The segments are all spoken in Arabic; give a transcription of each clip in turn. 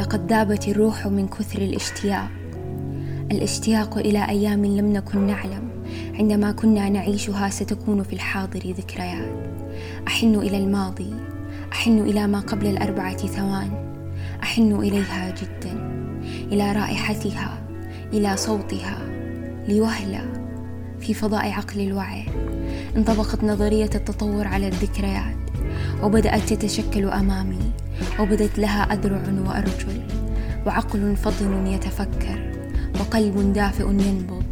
لقد ذابت الروح من كثر الاشتياق. الاشتياق إلى أيام لم نكن نعلم. عندما كنا نعيشها ستكون في الحاضر ذكريات. أحن إلى الماضي. أحن إلى ما قبل الأربعة ثوان. أحن إليها جدا. إلى رائحتها. إلى صوتها. لوهلة. في فضاء عقل الوعي. انطبقت نظرية التطور على الذكريات. وبدأت تتشكل أمامي. وبدت لها اذرع وأرجل وعقل فطن يتفكر وقلب دافئ ينبض.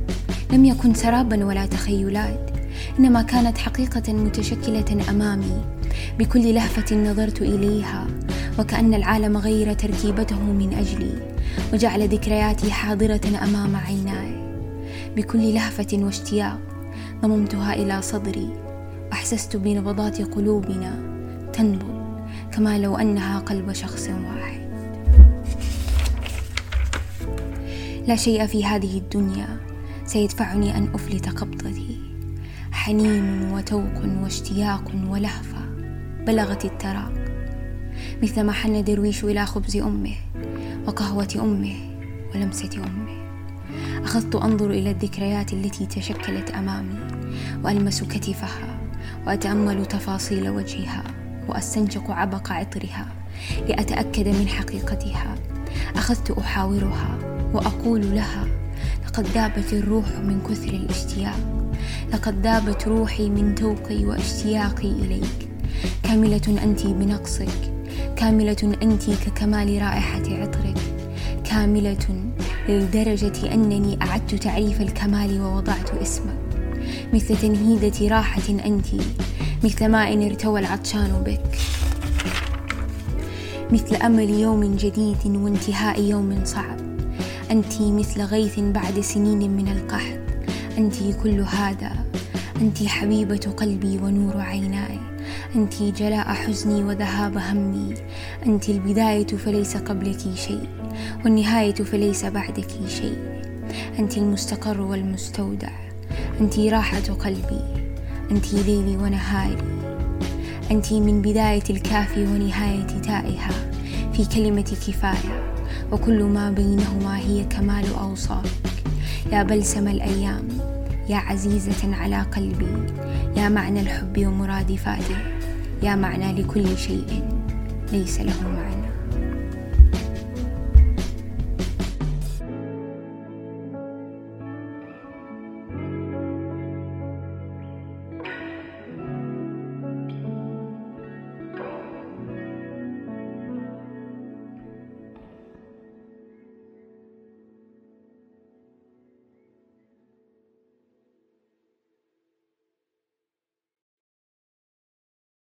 لم يكن سرابا ولا تخيلات إنما كانت حقيقة متشكلة أمامي. بكل لهفة نظرت إليها وكأن العالم غير تركيبته من أجلي وجعل ذكرياتي حاضرة أمام عيناي. بكل لهفة واشتياق ضممتها إلى صدري. واحسست بنبضات قلوبنا تنبض. كما لو أنها قلب شخص واحد. لا شيء في هذه الدنيا سيدفعني أن أفلت قبضتي. حنين وتوق واشتياق ولهفة بلغت التراق. مثلما حن درويش إلى خبز أمه وقهوة أمه ولمسة أمه. أخذت أنظر إلى الذكريات التي تشكلت أمامي وألمس كتفها وأتأمل تفاصيل وجهها. واستنشق عبق عطرها لأتأكد من حقيقتها. أخذت أحاورها وأقول لها لقد ذابت الروح من كثر الاشتياق لقد ذابت روحي من توقي واشتياقي إليك. كاملة انت بنقصك كاملة انت ككمال رائحة عطرك. كاملة لدرجه أنني أعدت تعريف الكمال ووضعت اسمك. مثل تنهيدة راحة انت مثل ماء ارتوى العطشان بك. مثل أمل يوم جديد وانتهاء يوم صعب. أنت مثل غيث بعد سنين من القحط. أنت كل هذا. أنت حبيبة قلبي ونور عيناي. أنت جلاء حزني وذهاب همي. أنت البداية فليس قبلك شيء والنهاية فليس بعدك شيء. أنت المستقر والمستودع. أنت راحة قلبي. انت ليلي ونهاري انت من بداية الكاف ونهاية تائها. في كلمه كفاية وكل ما بينهما هي كمال أوصافك. يا بلسم الأيام يا عزيزة على قلبي. يا معنى الحب ومرادفاته يا معنى لكل شيء ليس له معنى.